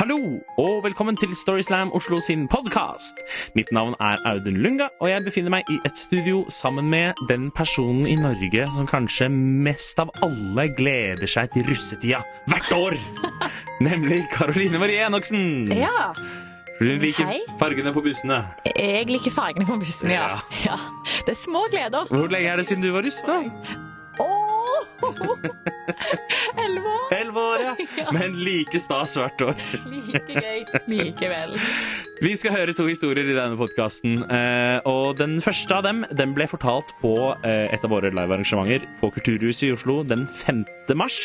Hallo, og velkommen til Storyslam Oslo sin podkast. Mitt navn er Audun Lunga, og jeg befinner meg i et studio sammen med den personen i Norge som kanskje mest av alle gleder seg til russetida hvert år. Nemlig Karoline Marie Enoksen. Ja, Hun liker Hei. fargene på bussene. jeg liker fargene på bussen, ja. ja. Det er små gleder. Hvor lenge er det siden du var russ, da? Elleve år. Elleve år, ja. Ja. Men like stas hvert år. Like gøy likevel. Vi skal høre to historier i denne podkasten. Eh, og den første av dem den ble fortalt på eh, et av våre livearrangementer på Kulturhuset i Oslo den 5. mars.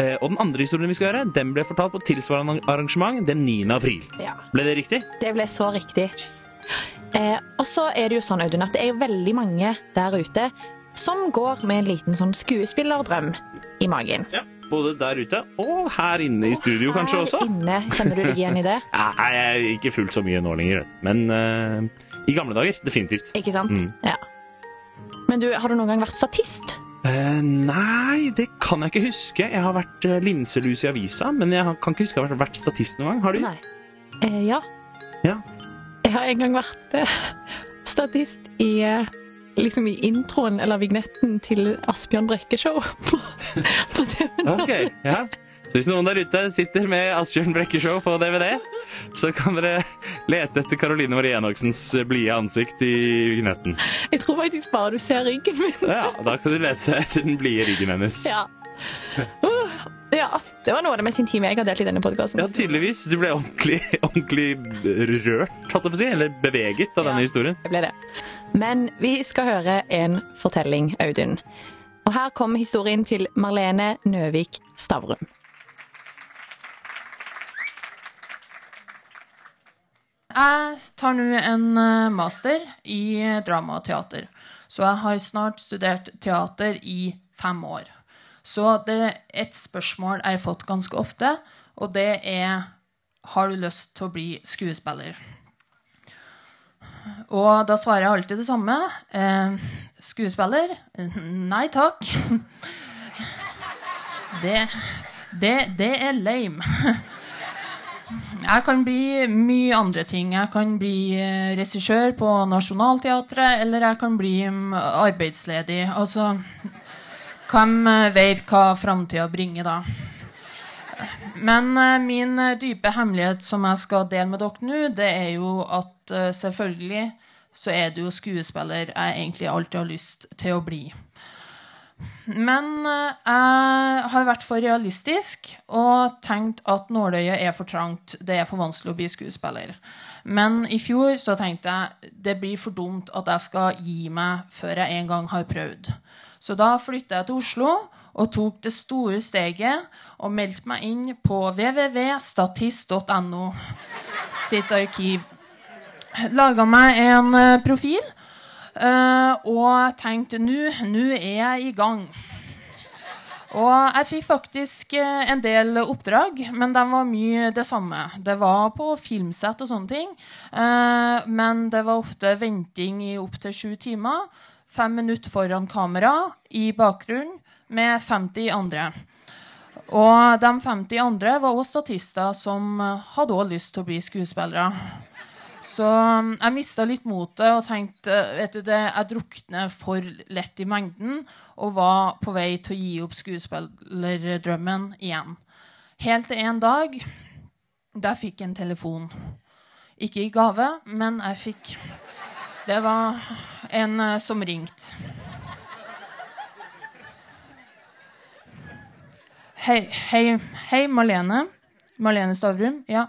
Eh, og den andre historien vi skal høre, den ble fortalt på tilsvarende arrangement den 9. april. Ja, Ble det riktig? det ble så riktig. Eh, og så er det jo sånn, Audun, at det er veldig mange der ute som går med en liten sånn skuespillerdrøm i magen. Ja. Både der ute og her inne i studio kanskje Her også. inne, kjenner du deg igjen i det? Ja, jeg er ikke fullt så mye nå lenger, men uh, i gamle dager definitivt. Ikke sant? Mm. Ja. Men du, har du noen gang vært statist? Uh, nei, det kan jeg ikke huske. Jeg har vært uh, linselus i avisa, men jeg kan ikke huske å ha vært statist noen gang. Har du? Nei. Eh, ja. Ja. Jeg har en gang vært eh, statist i eh, liksom i introen eller vignetten til Asbjørn Brekke-show på, på TV nå. Ok, ja. Så hvis noen der ute sitter med Asbjørn Brekke-show på DVD, så kan dere lete etter Caroline Marie Enoksens blide ansikt i vignetten. Jeg tror faktisk bare du ser ryggen min. Ja, da kan du lete etter den blide ryggen hennes. Ja. Ja. Det var noe av det mest intime jeg har delt i denne podkasten. Ja, tydeligvis. Du ble ordentlig, ordentlig rørt, holdt jeg på å si, eller beveget av Ja. denne historien. Det ble det. Men vi skal høre en fortelling, Audun. Og her kommer historien til Marlene Nøvik Stavrum. Jeg tar nå en eh, master i eh, drama og teater. Så jeg har snart studert teater i fem år. Så det et spørsmål jeg har fått ganske ofte, og det er Har du lyst til å bli skuespiller? Og da svarer jeg alltid det samme. Eh, skuespiller? Nei takk. Det, det, det er lame. Jeg kan bli mye andre ting. Jeg kan bli eh, regissør på Nationaltheatret, eller jeg kan bli mm, arbeidsledig. Altså Hvem eh, vet hva framtida bringer, da? Men eh, min eh, dype hemmelighet som jeg skal dele med dere nå, det er jo at selvfølgelig så er det jo skuespiller jeg egentlig alltid har lyst til å bli. Men jeg har vært for realistisk og tenkt at nåløyet er for trangt. Det er for vanskelig å bli skuespiller. Men i fjor så tenkte jeg det blir for dumt at jeg skal gi meg før jeg en gang har prøvd. Så da flytta jeg til Oslo og tok det store steget og meldte meg inn på www.statist.no sitt arkiv. Laga meg en eh, profil. Eh, og tenkte nå nå er jeg i gang. Og jeg fikk faktisk eh, en del oppdrag, men de var mye det samme. Det var på filmsett og sånne ting, men det var ofte venting i opptil sju timer. Fem minutter foran kamera i bakgrunnen med 50 andre. Og de 50 andre var også statister som hadde også lyst til å bli skuespillere. Så um, jeg mista litt motet og tenkte vet du det, jeg drukner for lett i mengden og var på vei til å gi opp skuespillerdrømmen igjen. Helt til en dag da jeg fikk en telefon. Ikke i gave, men jeg fikk Det var en eh, som ringte. Hei, hei, hei, Marlene. Marlene Stavrum. Ja.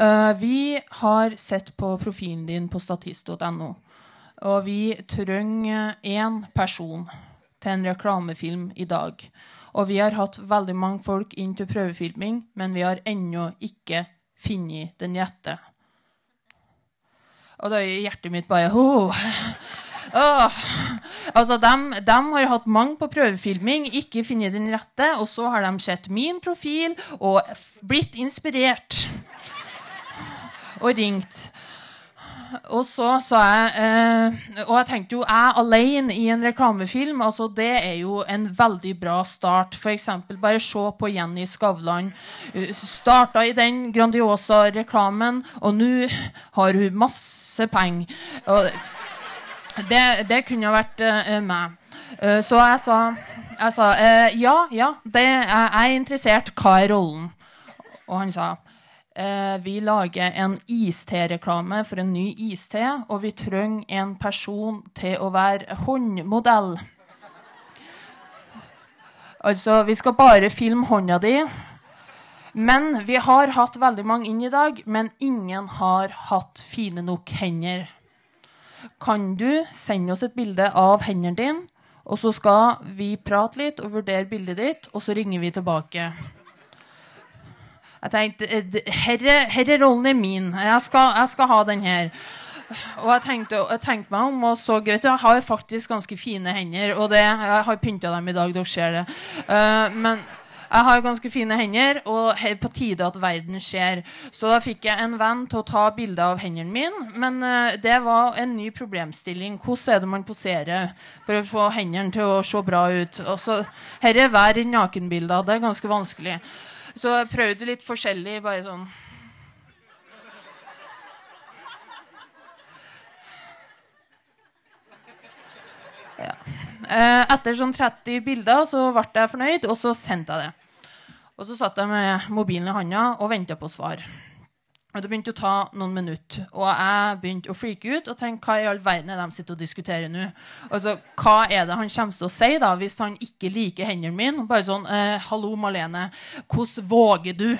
Uh, vi har sett på profilen din på statist.no. Og vi trenger én person til en reklamefilm i dag. Og vi har hatt veldig mange folk inn til prøvefilming, men vi har ennå ikke funnet den rette. Og da er hjertet mitt bare oh. Oh. Altså, de, har hatt mange på prøvefilming, ikke funnet den rette, og så har de sett min profil og blitt inspirert. Og ringt. Og så sa jeg eh, Og jeg tenkte jo, jeg alene i en reklamefilm, altså det er jo en veldig bra start. Eksempel, bare se på Jenny Skavlan. Uh, starta i den Grandiosa reklamen, og nå har hun masse penger. Det, det kunne vært eh, meg. Eh, så jeg sa, jeg sa eh, ja, ja, det, jeg er interessert. Hva er rollen? Og han sa eh, vi lager en iste-reklame for en ny iste, og vi trenger en person til å være håndmodell. Altså, vi skal bare filme hånda di. Men vi har hatt veldig mange inn i dag, men ingen har hatt fine nok hender. Kan du sende oss et bilde av hendene dine, og så skal vi prate litt og vurdere bildet ditt, og så ringer vi tilbake. Jeg tenkte eh, herre, herre rollen er min. Jeg skal, jeg skal ha den her. Og jeg tenkte, jeg tenkte, meg om og så vet du, Jeg har faktisk ganske fine hender. Og det, jeg har pynta dem i dag, dere ser det. Uh, men jeg har ganske fine hender, og det er på tide at verden skjer. Så da fikk jeg en venn til å ta bilde av hendene mine. Men uh, det var en ny problemstilling. Hvordan er det man poserer for å få hendene til å se bra ut? Og så, her er hver nakenbilder. Det er ganske vanskelig. Så jeg prøvde litt forskjellig, bare sånn ja. Eh, etter sånn 30 bilder så ble jeg fornøyd, og så sendte jeg det. Og så satt jeg med mobilen i handa og venta på svar. Og Det begynte å ta noen minutter, og jeg begynte å freake ut og tenke hva i all verden er de sitter og diskuterer nå? Altså, Hva er det han kommer til å si da, hvis han ikke liker hendene mine? Bare sånn eh, 'Hallo, Malene. Hvordan våger du?'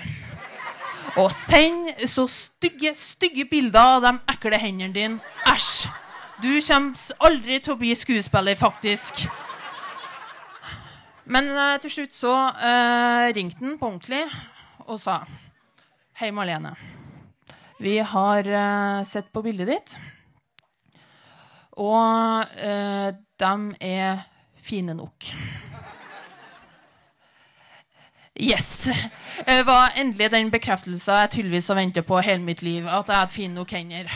å sende så stygge, stygge bilder av de ekle hendene dine. Æsj! Du kommer aldri til å bli skuespiller, faktisk. Men eh, til slutt så eh, ringte han på ordentlig og sa Hei, Malene. Vi har uh, sett på bildet ditt. Og uh, de er fine nok. Yes! Det var endelig den bekreftelsen jeg tydeligvis har ventet på hele mitt liv. At jeg hadde fine nok hender.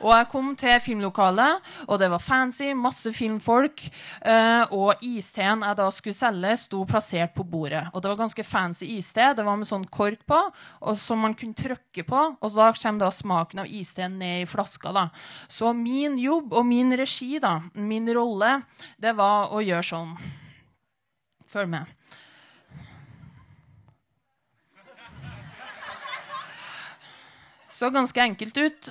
Og jeg kom til filmlokalet, og det var fancy, masse filmfolk. Uh, og isteen jeg da skulle selge, sto plassert på bordet. Og det var ganske fancy iste. Det var med sånn kork på, og som man kunne trykke på. Og da kommer da smaken av isteen ned i flaska. da. Så min jobb og min regi, da, min rolle, det var å gjøre sånn. Følg med. Så ganske enkelt ut.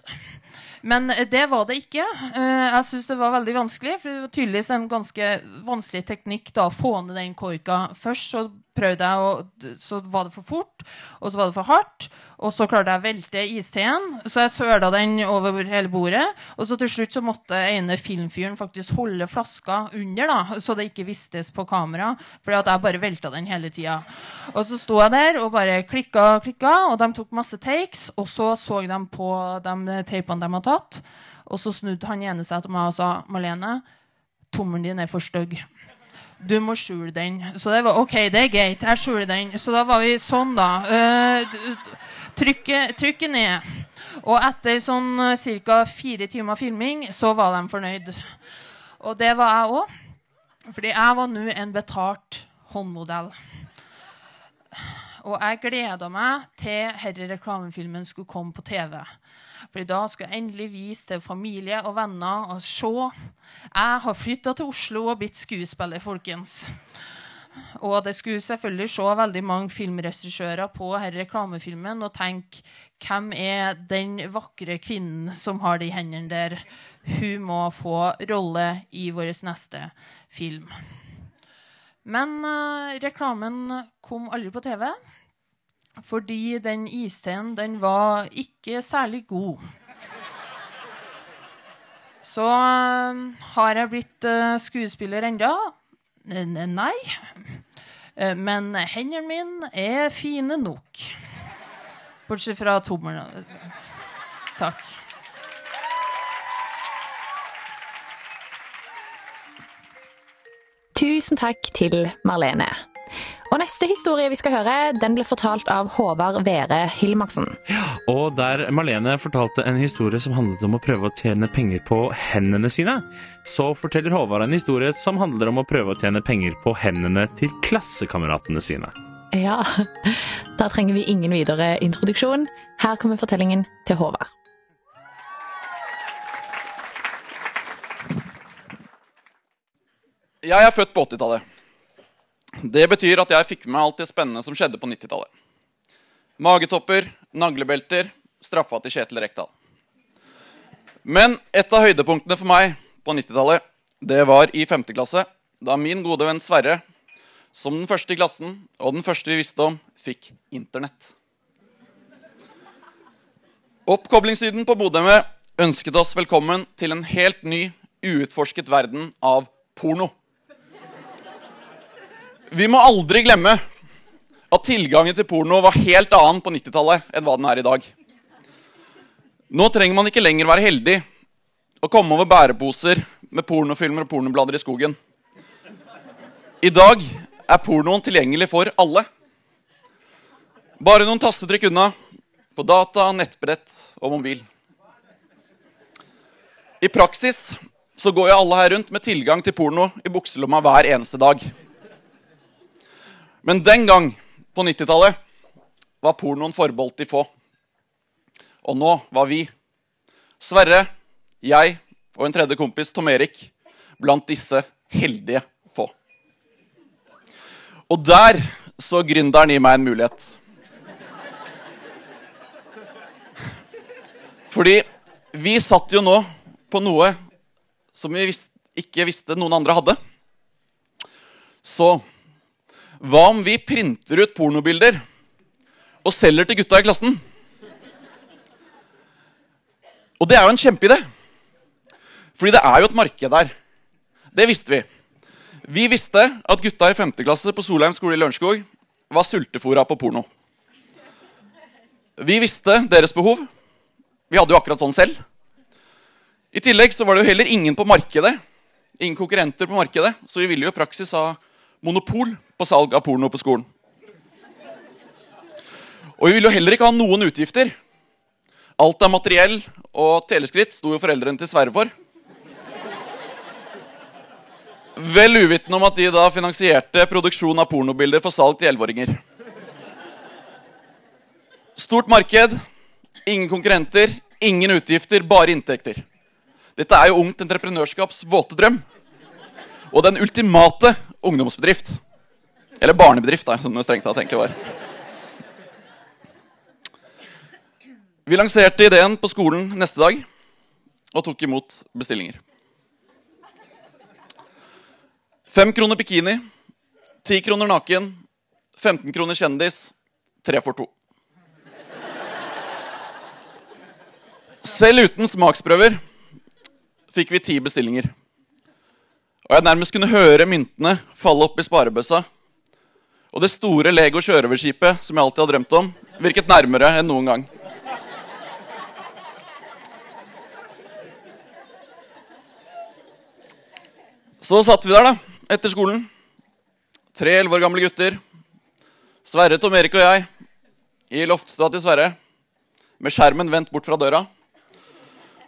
Men det var det ikke. Eh, jeg syns det var veldig vanskelig, for det var tydeligvis en ganske vanskelig teknikk da, å få ned den korka. Først så prøvde jeg, og så var det for fort, og så var det for hardt. Og så klarte jeg å velte isteen, så jeg søla den over hele bordet. Og så til slutt så måtte ene filmfyren faktisk holde flaska under, da, så det ikke vistes på kamera. At jeg bare velta den hele tida. Og så sto jeg der og bare klikka og klikka, og de tok masse takes. Og så så de på de teipene de hadde tatt, og så snudde han ene seg til meg og sa Malene, tommelen din er for stygg. Du må skjule den. Så det var OK, det er greit. Jeg skjuler den. Så da var vi sånn, da. Uh, trykket, ned. Og etter sånn ca. fire timer filming så var de fornøyd. Og det var jeg òg. Fordi jeg var nå en betalt håndmodell. Og jeg gleda meg til denne reklamefilmen skulle komme på TV. For da skal jeg endelig vise til familie og venner og se. Jeg har flytta til Oslo og blitt skuespiller, folkens. Og det skulle selvfølgelig se veldig mange filmregissører på denne reklamefilmen og tenke hvem er den vakre kvinnen som har de hendene der? Hun må få rolle i vår neste film. Men uh, reklamen kom aldri på TV. Fordi den isteen, den var ikke særlig god. Så uh, har jeg blitt uh, skuespiller enda? Nei. Men hendene mine er fine nok. Bortsett fra tommelen. Takk. Tusen takk til Marlene. Og neste historie vi skal høre, den ble fortalt av Håvard Vere Hilmarsen. Og der Marlene fortalte en historie som handlet om å prøve å tjene penger på hendene sine, så forteller Håvard en historie som handler om å prøve å tjene penger på hendene til klassekameratene sine. Ja, da trenger vi ingen videre introduksjon. Her kommer fortellingen til Håvard. Jeg er født på 80-tallet. Det betyr at jeg fikk med alt det spennende som skjedde på 90-tallet. Magetopper, naglebelter, straffa til Kjetil Rekdal. Men et av høydepunktene for meg på 90-tallet, det var i 5. klasse, da min gode venn Sverre, som den første i klassen og den første vi visste om, fikk Internett. Oppkoblingslyden på modemet ønsket oss velkommen til en helt ny, uutforsket verden av porno. Vi må aldri glemme at tilgangen til porno var helt annen på 90-tallet enn hva den er i dag. Nå trenger man ikke lenger være heldig og komme over bæreposer med pornofilmer og pornoblader i skogen. I dag er pornoen tilgjengelig for alle. Bare noen tastetrykk unna på data, nettbrett og mobil. I praksis så går jo alle her rundt med tilgang til porno i bukselomma hver eneste dag. Men den gang, på 90-tallet, var pornoen forbeholdt de få. Og nå var vi, Sverre, jeg og en tredje kompis, Tom Erik, blant disse heldige få. Og der så gründeren i meg en mulighet. Fordi vi satt jo nå på noe som vi ikke visste noen andre hadde. Så hva om vi printer ut pornobilder og selger til gutta i klassen? Og det er jo en kjempeidé. Fordi det er jo et marked der. Det visste vi. Vi visste at gutta i 5. klasse på Solheim skole i Lørenskog var sultefòra på porno. Vi visste deres behov. Vi hadde jo akkurat sånn selv. I tillegg så var det jo heller ingen på markedet. Ingen konkurrenter på markedet, så vi ville jo i praksis ha monopol på salg av porno på skolen. Og vi ville jo heller ikke ha noen utgifter. Alt av materiell og teleskritt sto jo foreldrene til Sverre for. Vel uvitende om at de da finansierte produksjon av pornobilder for salg til 11-åringer. Stort marked, ingen konkurrenter, ingen utgifter, bare inntekter. Dette er jo ungt entreprenørskaps våte drøm. Og den ultimate ungdomsbedrift. Eller barnebedrift, da, som det strengt tatt egentlig var. Vi lanserte ideen på skolen neste dag og tok imot bestillinger. Fem kroner bikini, ti kroner naken, 15 kroner kjendis, tre for to. Selv uten smaksprøver fikk vi ti bestillinger. Og jeg nærmest kunne høre myntene falle opp i sparebøssa. Og det store Lego sjørøverskipet som jeg alltid har drømt om, virket nærmere enn noen gang. Så satt vi der, da, etter skolen. Tre elleve år gamle gutter. Sverre, Tom Erik og jeg i loftstua til Sverre. Med skjermen vendt bort fra døra.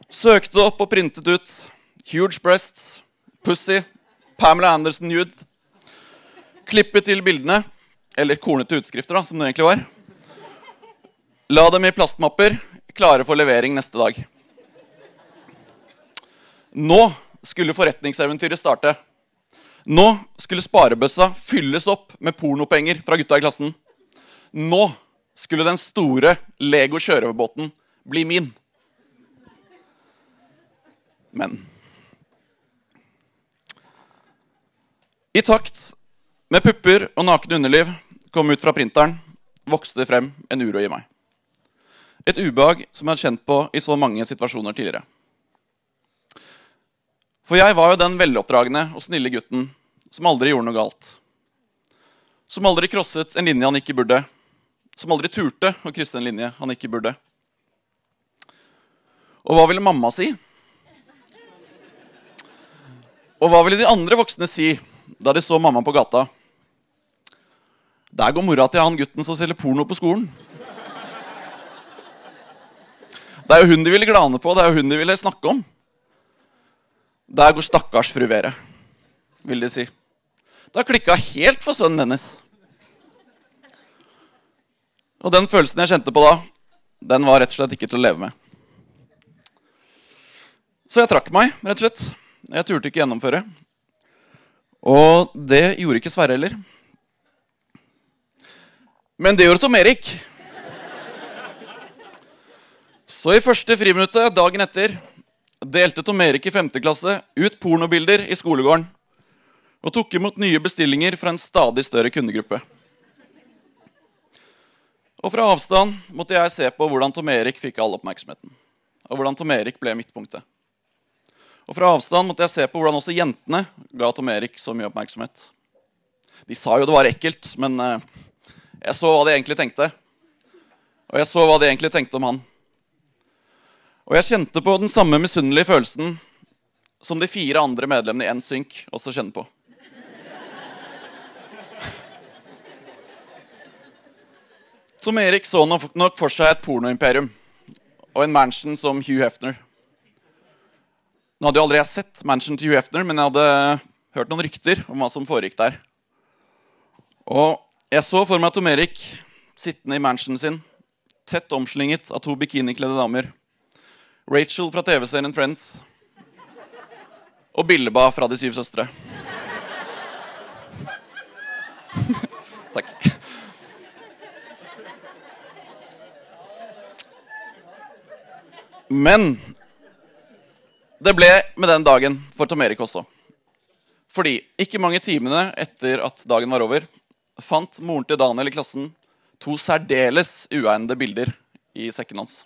Søkte opp og printet ut Huge Breasts, Pussy, Pamela Anderson Nude. Klippet til bildene, eller kornete utskrifter, da, som det egentlig var. La dem i plastmapper, klare for levering neste dag. Nå skulle forretningseventyret starte. Nå skulle sparebøssa fylles opp med pornopenger fra gutta i klassen. Nå skulle den store Lego sjørøverbåten bli min. Men I takt med pupper og naken underliv kom ut fra printeren, vokste det frem en uro i meg. Et ubehag som jeg hadde kjent på i så mange situasjoner tidligere. For jeg var jo den veloppdragne og snille gutten som aldri gjorde noe galt. Som aldri krosset en linje han ikke burde. Som aldri turte å krysse en linje han ikke burde. Og hva ville mamma si? Og hva ville de andre voksne si da de så mamma på gata? Der går mora til han gutten som selger porno på skolen. Det er jo hun de ville glane på, det er jo hun de ville snakke om. Der går stakkars fru Vere, vil de si. Det har klikka helt for sønnen hennes. Og den følelsen jeg kjente på da, den var rett og slett ikke til å leve med. Så jeg trakk meg, rett og slett. Jeg turte ikke gjennomføre. Og det gjorde ikke Sverre heller. Men det gjorde Tom Erik. Så i første friminuttet dagen etter delte Tom Erik i 5. klasse ut pornobilder i skolegården og tok imot nye bestillinger fra en stadig større kundegruppe. Og fra avstand måtte jeg se på hvordan Tom Erik fikk all oppmerksomheten. Og hvordan Tom Erik ble midtpunktet. Og fra avstand måtte jeg se på hvordan også jentene ga Tom Erik så mye oppmerksomhet. De sa jo det var ekkelt, men eh, jeg så hva de egentlig tenkte. Og jeg så hva de egentlig tenkte om han. Og jeg kjente på den samme misunnelige følelsen som de fire andre medlemmene i NSYNC også kjenner på. Tom Erik så nok for seg et pornoimperium og en mansion som Hugh Hefner. Nå hadde jo aldri jeg sett mansion til Hugh Hefner, men jeg hadde hørt noen rykter om hva som foregikk der. Og jeg så for meg Tom Erik sittende i mansionen sin, tett omslynget av to bikinikledde damer. Rachel fra TV-serien Friends og Billeba fra De syv søstre. Takk. Men det ble med den dagen for Tom Erik også. Fordi ikke mange timene etter at dagen var over, fant moren til Daniel i klassen to særdeles uegnede bilder i sekken hans.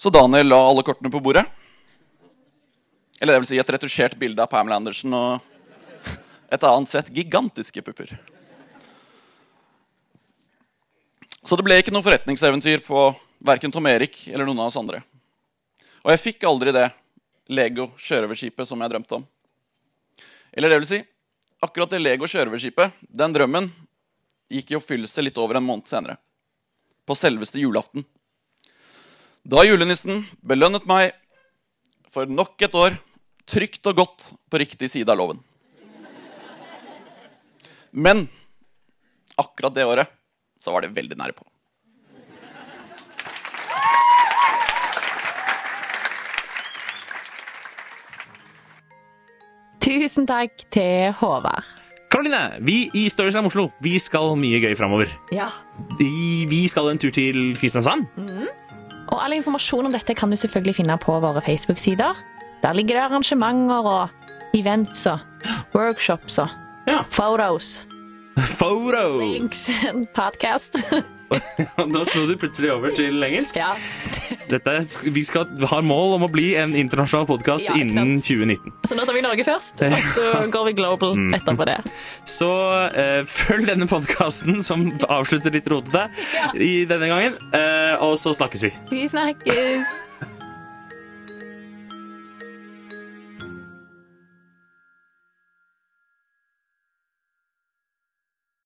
Så Daniel la alle kortene på bordet. Eller det vil si et retusjert bilde av Pamela Andersen og et annet sett gigantiske pupper. Så det ble ikke noe forretningseventyr på verken Tom Erik eller noen av oss andre. Og jeg fikk aldri det Lego sjørøverskipet som jeg drømte om. Eller det vil si, akkurat det Lego sjørøverskipet, den drømmen, gikk i oppfyllelse litt over en måned senere. På selveste julaften. Da julenissen belønnet meg for nok et år trygt og godt på riktig side av loven. Men akkurat det året så var det veldig nære på. Tusen takk til Håvard. Karoline, vi i Storyslam Oslo vi skal mye gøy framover. Ja. Vi skal en tur til Kristiansand. Og all informasjon om dette kan du selvfølgelig finne på våre Facebook-sider. Der ligger det arrangementer og events og workshops og Ja. photos. Photos! Links, podcast. Nå slo du plutselig over til engelsk. ja. Dette, er- vi skal ha mål om å bli en internasjonal podkast Ja, innen 2019. Så nå tar vi Norge først, og så går vi global etterpå det. Så uh, følg denne podkasten, som avslutter litt rotete i denne gangen, uh, og så snakkes vi. Vi snakkes.